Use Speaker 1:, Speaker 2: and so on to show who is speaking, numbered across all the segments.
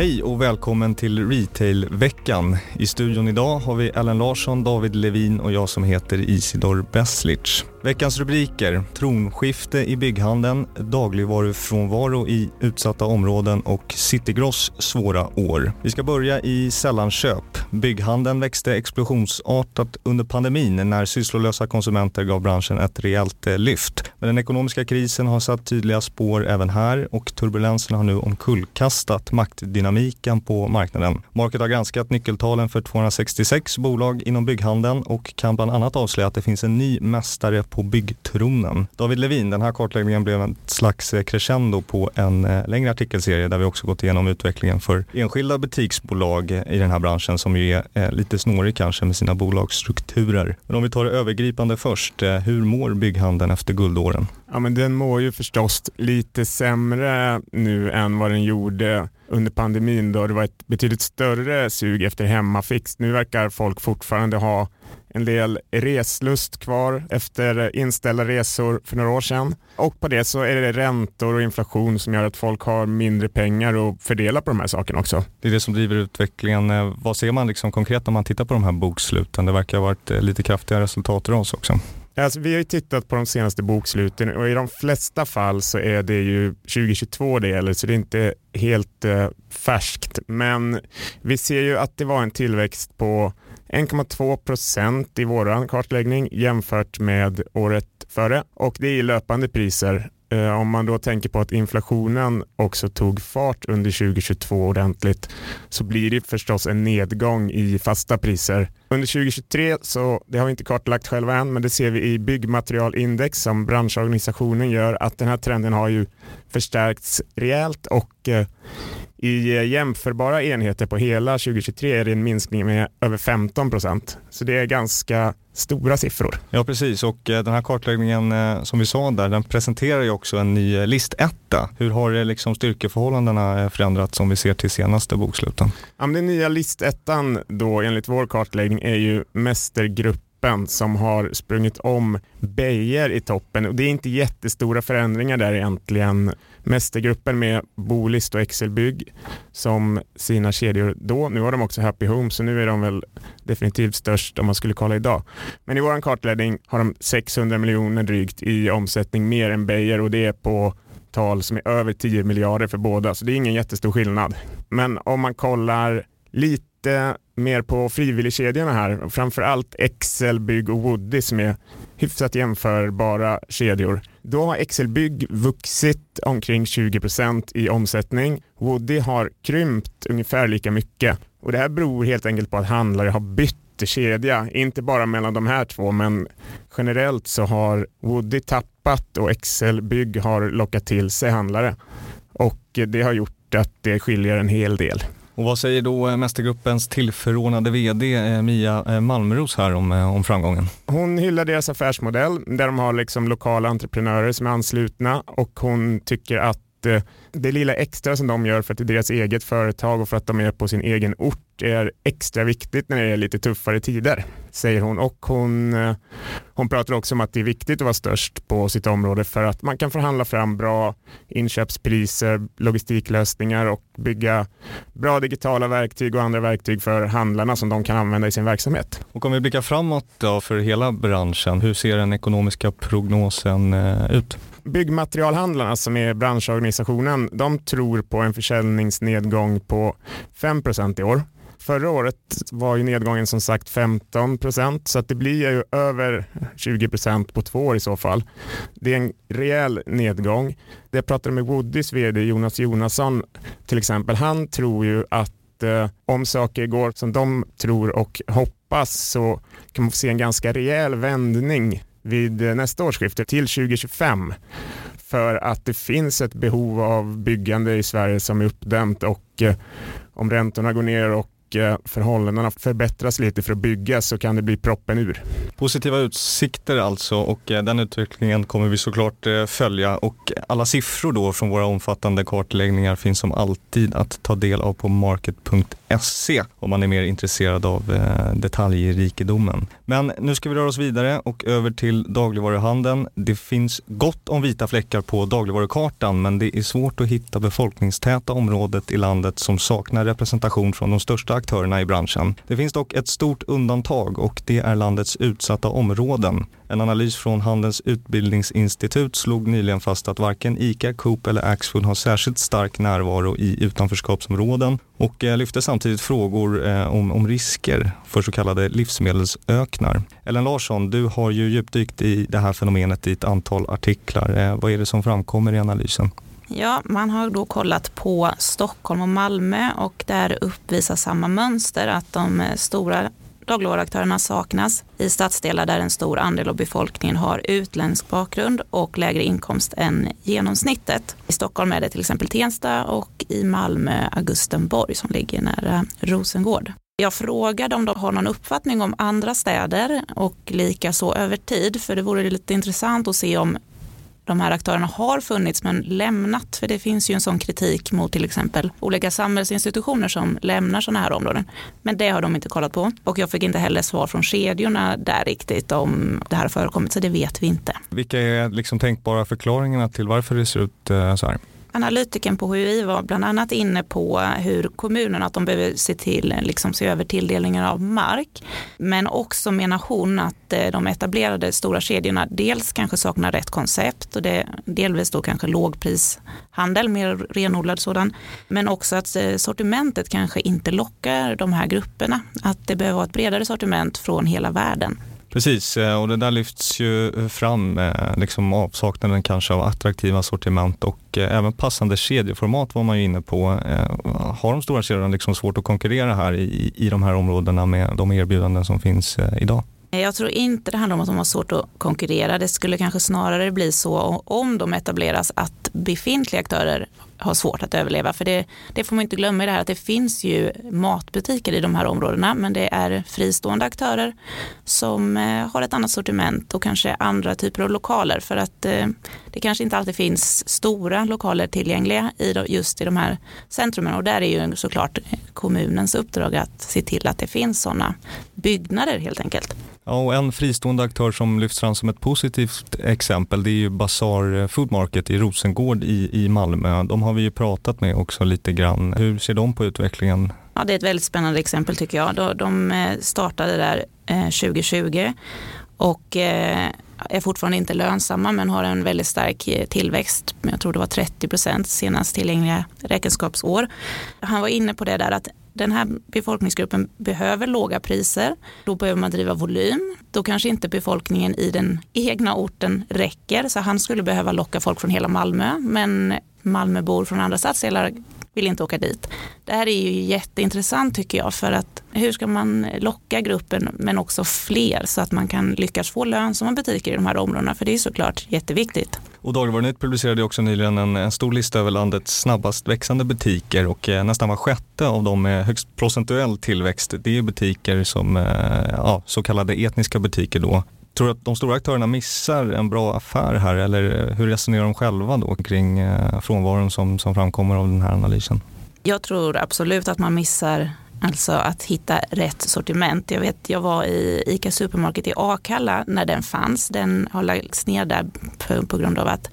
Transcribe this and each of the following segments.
Speaker 1: Hej och välkommen till Retailveckan. I studion idag har vi Ellen Larsson, David Levin och jag som heter Isidor Beslic. Veckans rubriker, tronskifte i bygghandeln, dagligvarufrånvaro i utsatta områden och Citygross svåra år. Vi ska börja i sällanköp. Bygghandeln växte explosionsartat under pandemin när sysslolösa konsumenter gav branschen ett rejält eh, lyft. Men den ekonomiska krisen har satt tydliga spår även här och turbulensen har nu omkullkastat maktdynamiken på marknaden. Market har granskat nyckeltalen för 266 bolag inom bygghandeln och kan bland annat avslöja att det finns en ny mästare på byggtronen. David Levin, den här kartläggningen blev en slags eh, crescendo på en eh, längre artikelserie där vi också gått igenom utvecklingen för enskilda butiksbolag i den här branschen som ju är eh, lite snårig kanske med sina bolagsstrukturer. Men om vi tar det övergripande först, hur mår bygghandeln efter guldåren?
Speaker 2: Ja, men den mår ju förstås lite sämre nu än vad den gjorde under pandemin då det var ett betydligt större sug efter hemmafix. Nu verkar folk fortfarande ha en del reslust kvar efter inställda resor för några år sedan. Och på det så är det räntor och inflation som gör att folk har mindre pengar att fördela på de här sakerna också.
Speaker 1: Det är det som driver utvecklingen. Eh, vad ser man liksom konkret när man tittar på de här boksluten? Det verkar ha varit eh, lite kraftiga resultat i oss också.
Speaker 2: Alltså, vi har ju tittat på de senaste boksluten och i de flesta fall så är det ju 2022 det gäller så det är inte helt eh, färskt. Men vi ser ju att det var en tillväxt på 1,2 procent i vår kartläggning jämfört med året före och det är i löpande priser. Eh, om man då tänker på att inflationen också tog fart under 2022 ordentligt så blir det förstås en nedgång i fasta priser. Under 2023 så, det har vi inte kartlagt själva än, men det ser vi i byggmaterialindex som branschorganisationen gör att den här trenden har ju förstärkts rejält och eh, i eh, jämförbara enheter på hela 2023 är det en minskning med över 15 procent. Så det är ganska stora siffror.
Speaker 1: Ja precis och eh, den här kartläggningen eh, som vi sa där den presenterar ju också en ny listetta. Hur har liksom styrkeförhållandena förändrats om vi ser till senaste boksluten?
Speaker 2: Ja, den nya listettan då enligt vår kartläggning är ju Mästergrupp som har sprungit om Beijer i toppen. Och det är inte jättestora förändringar där egentligen. Mästergruppen med Bolist och Excelbygg som sina kedjor då. Nu har de också Happy Home så nu är de väl definitivt störst om man skulle kolla idag. Men i vår kartläggning har de 600 miljoner drygt i omsättning mer än Beijer och det är på tal som är över 10 miljarder för båda, så det är ingen jättestor skillnad. Men om man kollar lite mer på frivilligkedjorna här, framförallt Excel, Bygg och Woody som är hyfsat jämförbara kedjor. Då har Excel Bygg vuxit omkring 20% i omsättning. Woody har krympt ungefär lika mycket och det här beror helt enkelt på att handlare har bytt kedja, inte bara mellan de här två men generellt så har Woody tappat och Excel Bygg har lockat till sig handlare och det har gjort att det skiljer en hel del.
Speaker 1: Och vad säger då eh, Mästergruppens tillförordnade vd eh, Mia eh, Malmros här om, om framgången?
Speaker 2: Hon hyllar deras affärsmodell där de har liksom lokala entreprenörer som är anslutna och hon tycker att Eh, det lilla extra som de gör för att det är deras eget företag och för att de är på sin egen ort är extra viktigt när det är lite tuffare tider, säger hon. Och hon, eh, hon pratar också om att det är viktigt att vara störst på sitt område för att man kan förhandla fram bra inköpspriser, logistiklösningar och bygga bra digitala verktyg och andra verktyg för handlarna som de kan använda i sin verksamhet.
Speaker 1: Och om vi blickar framåt då för hela branschen, hur ser den ekonomiska prognosen eh, ut?
Speaker 2: Byggmaterialhandlarna som är branschorganisationen, de tror på en försäljningsnedgång på 5% i år. Förra året var ju nedgången som sagt 15 procent så att det blir ju över 20 procent på två år i så fall. Det är en rejäl nedgång. Det jag pratade med Woodys vd Jonas Jonasson till exempel. Han tror ju att eh, om saker går som de tror och hoppas så kan man få se en ganska rejäl vändning vid eh, nästa årsskifte till 2025 för att det finns ett behov av byggande i Sverige som är uppdämt och eh, om räntorna går ner och eh, förhållandena förbättras lite för att bygga så kan det bli proppen ur.
Speaker 1: Positiva utsikter alltså och den utvecklingen kommer vi såklart följa och alla siffror då från våra omfattande kartläggningar finns som alltid att ta del av på market.se www.ica.se om man är mer intresserad av eh, detaljrikedomen. Men nu ska vi röra oss vidare och över till dagligvaruhandeln. Det finns gott om vita fläckar på dagligvarukartan men det är svårt att hitta befolkningstäta området i landet som saknar representation från de största aktörerna i branschen. Det finns dock ett stort undantag och det är landets utsatta områden. En analys från Handelns utbildningsinstitut slog nyligen fast att varken ICA, Coop eller Axfood har särskilt stark närvaro i utanförskapsområden och eh, lyfte samtidigt frågor eh, om, om risker för så kallade livsmedelsöknar. Ellen Larsson, du har ju djupdykt i det här fenomenet i ett antal artiklar. Eh, vad är det som framkommer i analysen?
Speaker 3: Ja, man har då kollat på Stockholm och Malmö och där uppvisar samma mönster att de stora dagligvaruaktörerna saknas i stadsdelar där en stor andel av befolkningen har utländsk bakgrund och lägre inkomst än genomsnittet. I Stockholm är det till exempel Tensta och i Malmö Augustenborg som ligger nära Rosengård. Jag frågade om de har någon uppfattning om andra städer och lika så över tid, för det vore lite intressant att se om de här aktörerna har funnits men lämnat. För det finns ju en sån kritik mot till exempel olika samhällsinstitutioner som lämnar sådana här områden. Men det har de inte kollat på. Och jag fick inte heller svar från kedjorna där riktigt om det här har förekommit, så det vet vi inte.
Speaker 1: Vilka är liksom tänkbara förklaringarna till varför det ser ut eh, så här?
Speaker 3: Analytiken på HUI var bland annat inne på hur kommunerna att de behöver se till, liksom se över tilldelningen av mark. Men också menar hon att eh, de etablerade stora kedjorna dels kanske saknar rätt koncept och det delvis då kanske lågprishandel, mer renodlad sådan. Men också att eh, sortimentet kanske inte lockar de här grupperna. Att det behöver vara ett bredare sortiment från hela världen.
Speaker 1: Precis, eh, och det där lyfts ju eh, fram, eh, liksom avsaknaden kanske av attraktiva sortiment och även passande kedjeformat var man ju inne på. Har de stora kedjorna liksom svårt att konkurrera här i, i de här områdena med de erbjudanden som finns idag?
Speaker 3: Jag tror inte det handlar om att de har svårt att konkurrera. Det skulle kanske snarare bli så om de etableras att befintliga aktörer har svårt att överleva. För det, det får man inte glömma i det här att det finns ju matbutiker i de här områdena men det är fristående aktörer som eh, har ett annat sortiment och kanske andra typer av lokaler för att eh, det kanske inte alltid finns stora lokaler tillgängliga i just i de här centrumen och där är ju såklart kommunens uppdrag att se till att det finns sådana byggnader helt enkelt.
Speaker 1: Ja, och en fristående aktör som lyfts fram som ett positivt exempel det är ju Bazaar eh, Food Market i Rosengård i, i Malmö. De har vi ju pratat med också lite grann. Hur ser de på utvecklingen?
Speaker 3: Ja, det är ett väldigt spännande exempel tycker jag. De eh, startade där eh, 2020 och är fortfarande inte lönsamma men har en väldigt stark tillväxt. Jag tror det var 30 procent senast tillgängliga räkenskapsår. Han var inne på det där att den här befolkningsgruppen behöver låga priser. Då behöver man driva volym. Då kanske inte befolkningen i den egna orten räcker. Så han skulle behöva locka folk från hela Malmö. Men Malmöbor från andra stadsdelar vill inte åka dit. Det här är ju jätteintressant tycker jag för att hur ska man locka gruppen men också fler så att man kan lyckas få lönsamma butiker i de här områdena för det är såklart jätteviktigt.
Speaker 1: Och Dagligvarunytt publicerade också nyligen en, en, stor lista över landets snabbast växande butiker och eh, nästan var sjätte av dem med högst procentuell tillväxt det är butiker som eh, ja, så kallade etniska butiker då. Tror du att de stora aktörerna missar en bra affär här eller eh, hur resonerar de själva då kring eh, frånvaron som, som framkommer av den här analysen?
Speaker 3: Jag tror absolut att man missar Alltså att hitta rätt sortiment. Jag vet, jag var i ICA Supermarket i Akalla när den fanns. Den har lagts ner där på, på grund av att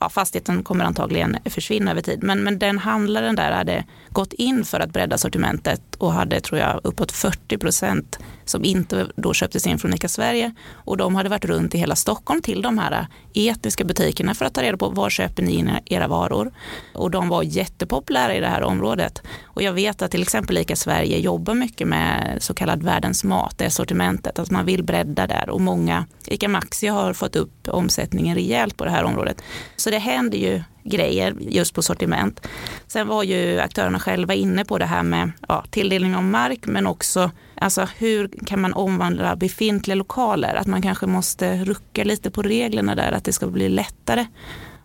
Speaker 3: ja, fastigheten kommer antagligen försvinna över tid. Men, men den handlaren där hade gått in för att bredda sortimentet och hade tror jag uppåt 40 procent som inte då köptes in från ICA Sverige och de hade varit runt i hela Stockholm till de här etniska butikerna för att ta reda på var köper ni era varor och de var jättepopulära i det här området och jag vet att till exempel ICA Sverige jobbar mycket med så kallad världens mat, det sortimentet, att man vill bredda där och många ICA Maxi har fått upp omsättningen rejält på det här området. Så det händer ju grejer just på sortiment. Sen var ju aktörerna själva inne på det här med ja, tilldelning av mark men också alltså hur kan man omvandla befintliga lokaler? Att man kanske måste rucka lite på reglerna där, att det ska bli lättare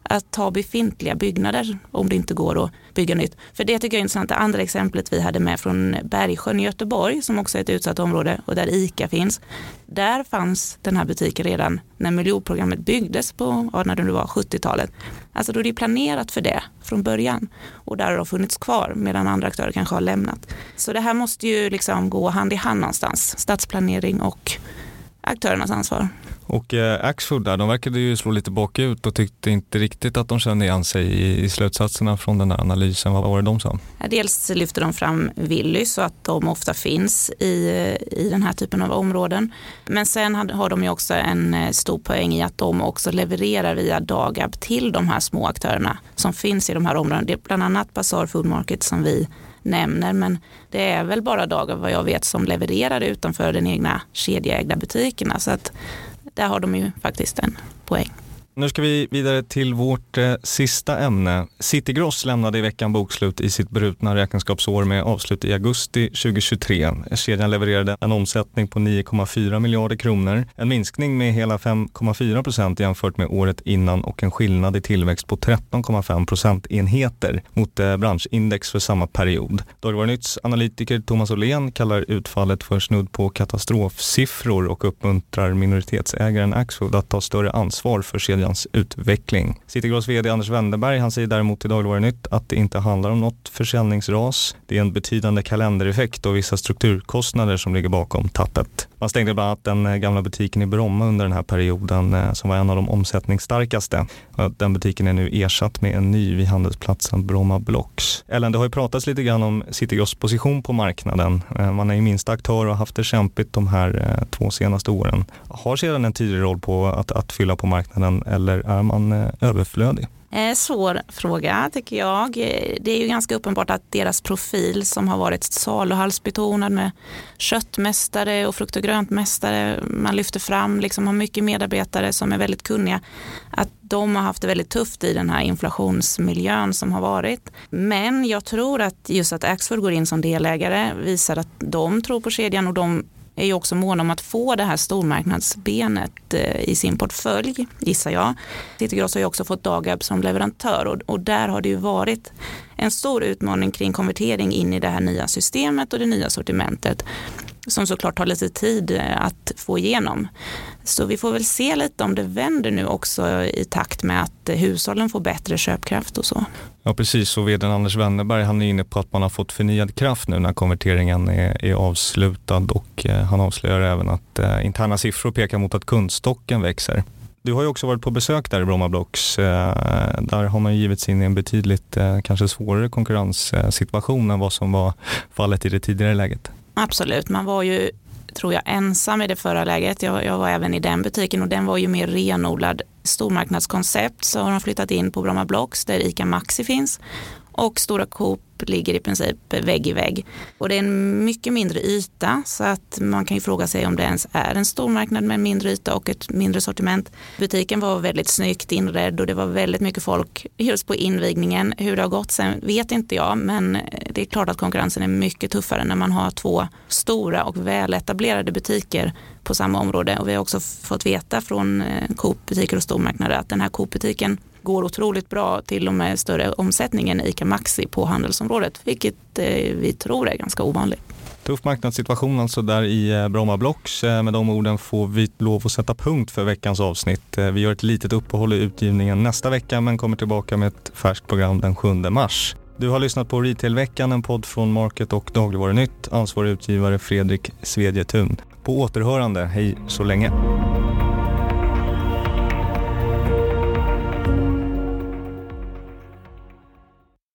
Speaker 3: att ta befintliga byggnader om det inte går att bygga nytt. För det tycker jag är intressant. Det andra exemplet vi hade med från Bergsjön i Göteborg som också är ett utsatt område och där ICA finns. Där fanns den här butiken redan när miljonprogrammet byggdes på, när det var 70-talet. Alltså då är det planerat för det från början och där har de funnits kvar medan andra aktörer kanske har lämnat. Så det här måste ju liksom gå hand i hand någonstans, stadsplanering och aktörernas ansvar.
Speaker 1: Och eh, Axfood där, de verkade ju slå lite bakut och tyckte inte riktigt att de kände igen sig i, i slutsatserna från den där analysen. Vad var det de sa?
Speaker 3: Dels lyfter de fram Willys och att de ofta finns i, eh, i den här typen av områden. Men sen har de ju också en eh, stor poäng i att de också levererar via Dagab till de här små aktörerna som finns i de här områdena. Det är bland annat Bazaar Food Market som vi nämner, men det är väl bara Dagab vad jag vet som levererar utanför den egna kedjeägda butikerna. Så att där har de ju faktiskt en poäng.
Speaker 1: Nu ska vi vidare till vårt eh, sista ämne. Citygross lämnade i veckan bokslut i sitt brutna räkenskapsår med avslut i augusti 2023. Kedjan levererade en omsättning på 9,4 miljarder kronor, en minskning med hela 5,4 procent jämfört med året innan och en skillnad i tillväxt på 13,5 procentenheter mot eh, branschindex för samma period. Dagligvarunytts analytiker Thomas Åhlén kallar utfallet för snudd på katastrofsiffror och uppmuntrar minoritetsägaren Axfood att ta större ansvar för kedjan kedjans utveckling. Citygross vd Anders Wenderberg han säger däremot i Dagligvarunytt att det inte handlar om något försäljningsras. Det är en betydande kalendereffekt och vissa strukturkostnader som ligger bakom tappet. Man stängde bland annat den eh, gamla butiken i Bromma under den här perioden eh, som var en av de omsättningsstarkaste. Den butiken är nu ersatt med en ny vid handelsplatsen Bromma Blocks. Ellen, det har ju pratats lite grann om Citygross position på marknaden. Eh, man är ju minsta aktör och har haft det kämpigt de här två senaste åren. Har sedan en tydlig roll på att, att fylla på marknaden eller är man överflödig?
Speaker 3: Eh, svår fråga tycker jag. Det är ju ganska uppenbart att deras profil som har varit saluhallsbetonad med köttmästare och frukt och gröntmästare, man lyfter fram, liksom har mycket medarbetare som är väldigt kunniga, att de har haft det väldigt tufft i den här inflationsmiljön som har varit. Men jag tror att just att Axfood går in som delägare visar att de tror på kedjan och de är ju också måna om att få det här stormarknadsbenet eh, i sin portfölj, gissar jag. Citygross har ju också fått Dagab som leverantör och, och där har det ju varit en stor utmaning kring konvertering in i det här nya systemet och det nya sortimentet som såklart tar lite tid eh, att få igenom. Så vi får väl se lite om det vänder nu också i takt med att eh, hushållen får bättre köpkraft och så.
Speaker 1: Ja precis, och vd Anders Wennerberg han är inne på att man har fått förnyad kraft nu när konverteringen är, är avslutad och eh, han avslöjar även att eh, interna siffror pekar mot att kundstocken växer. Du har ju också varit på besök där i Bromma Blocks. Eh, där har man givits in i en betydligt eh, kanske svårare konkurrenssituation än vad som var fallet i det tidigare läget.
Speaker 3: Absolut, man var ju tror jag ensam i det förra läget. Jag, jag var även i den butiken och den var ju mer renodlad stormarknadskoncept. Så har de flyttat in på Bromma Blocks där ICA Maxi finns och Stora Coop ligger i princip vägg i vägg. Och det är en mycket mindre yta så att man kan ju fråga sig om det ens är en stormarknad med en mindre yta och ett mindre sortiment. Butiken var väldigt snyggt inredd och det var väldigt mycket folk just på invigningen. Hur det har gått sen vet inte jag men det är klart att konkurrensen är mycket tuffare när man har två stora och väletablerade butiker på samma område och vi har också fått veta från eh, Coop-butiker och stormarknader att den här Coop-butiken går otroligt bra, till och med större omsättning än ICA Maxi på handelsområdet, vilket eh, vi tror är ganska ovanligt.
Speaker 1: Tuff marknadssituation alltså där i eh, Bromma Blocks. Eh, med de orden får vi lov att sätta punkt för veckans avsnitt. Eh, vi gör ett litet uppehåll i utgivningen nästa vecka men kommer tillbaka med ett färskt program den 7 mars. Du har lyssnat på Retailveckan, en podd från Market och Dagligvarunytt. Ansvarig utgivare Fredrik Svedjetun. På återhörande, hej så länge.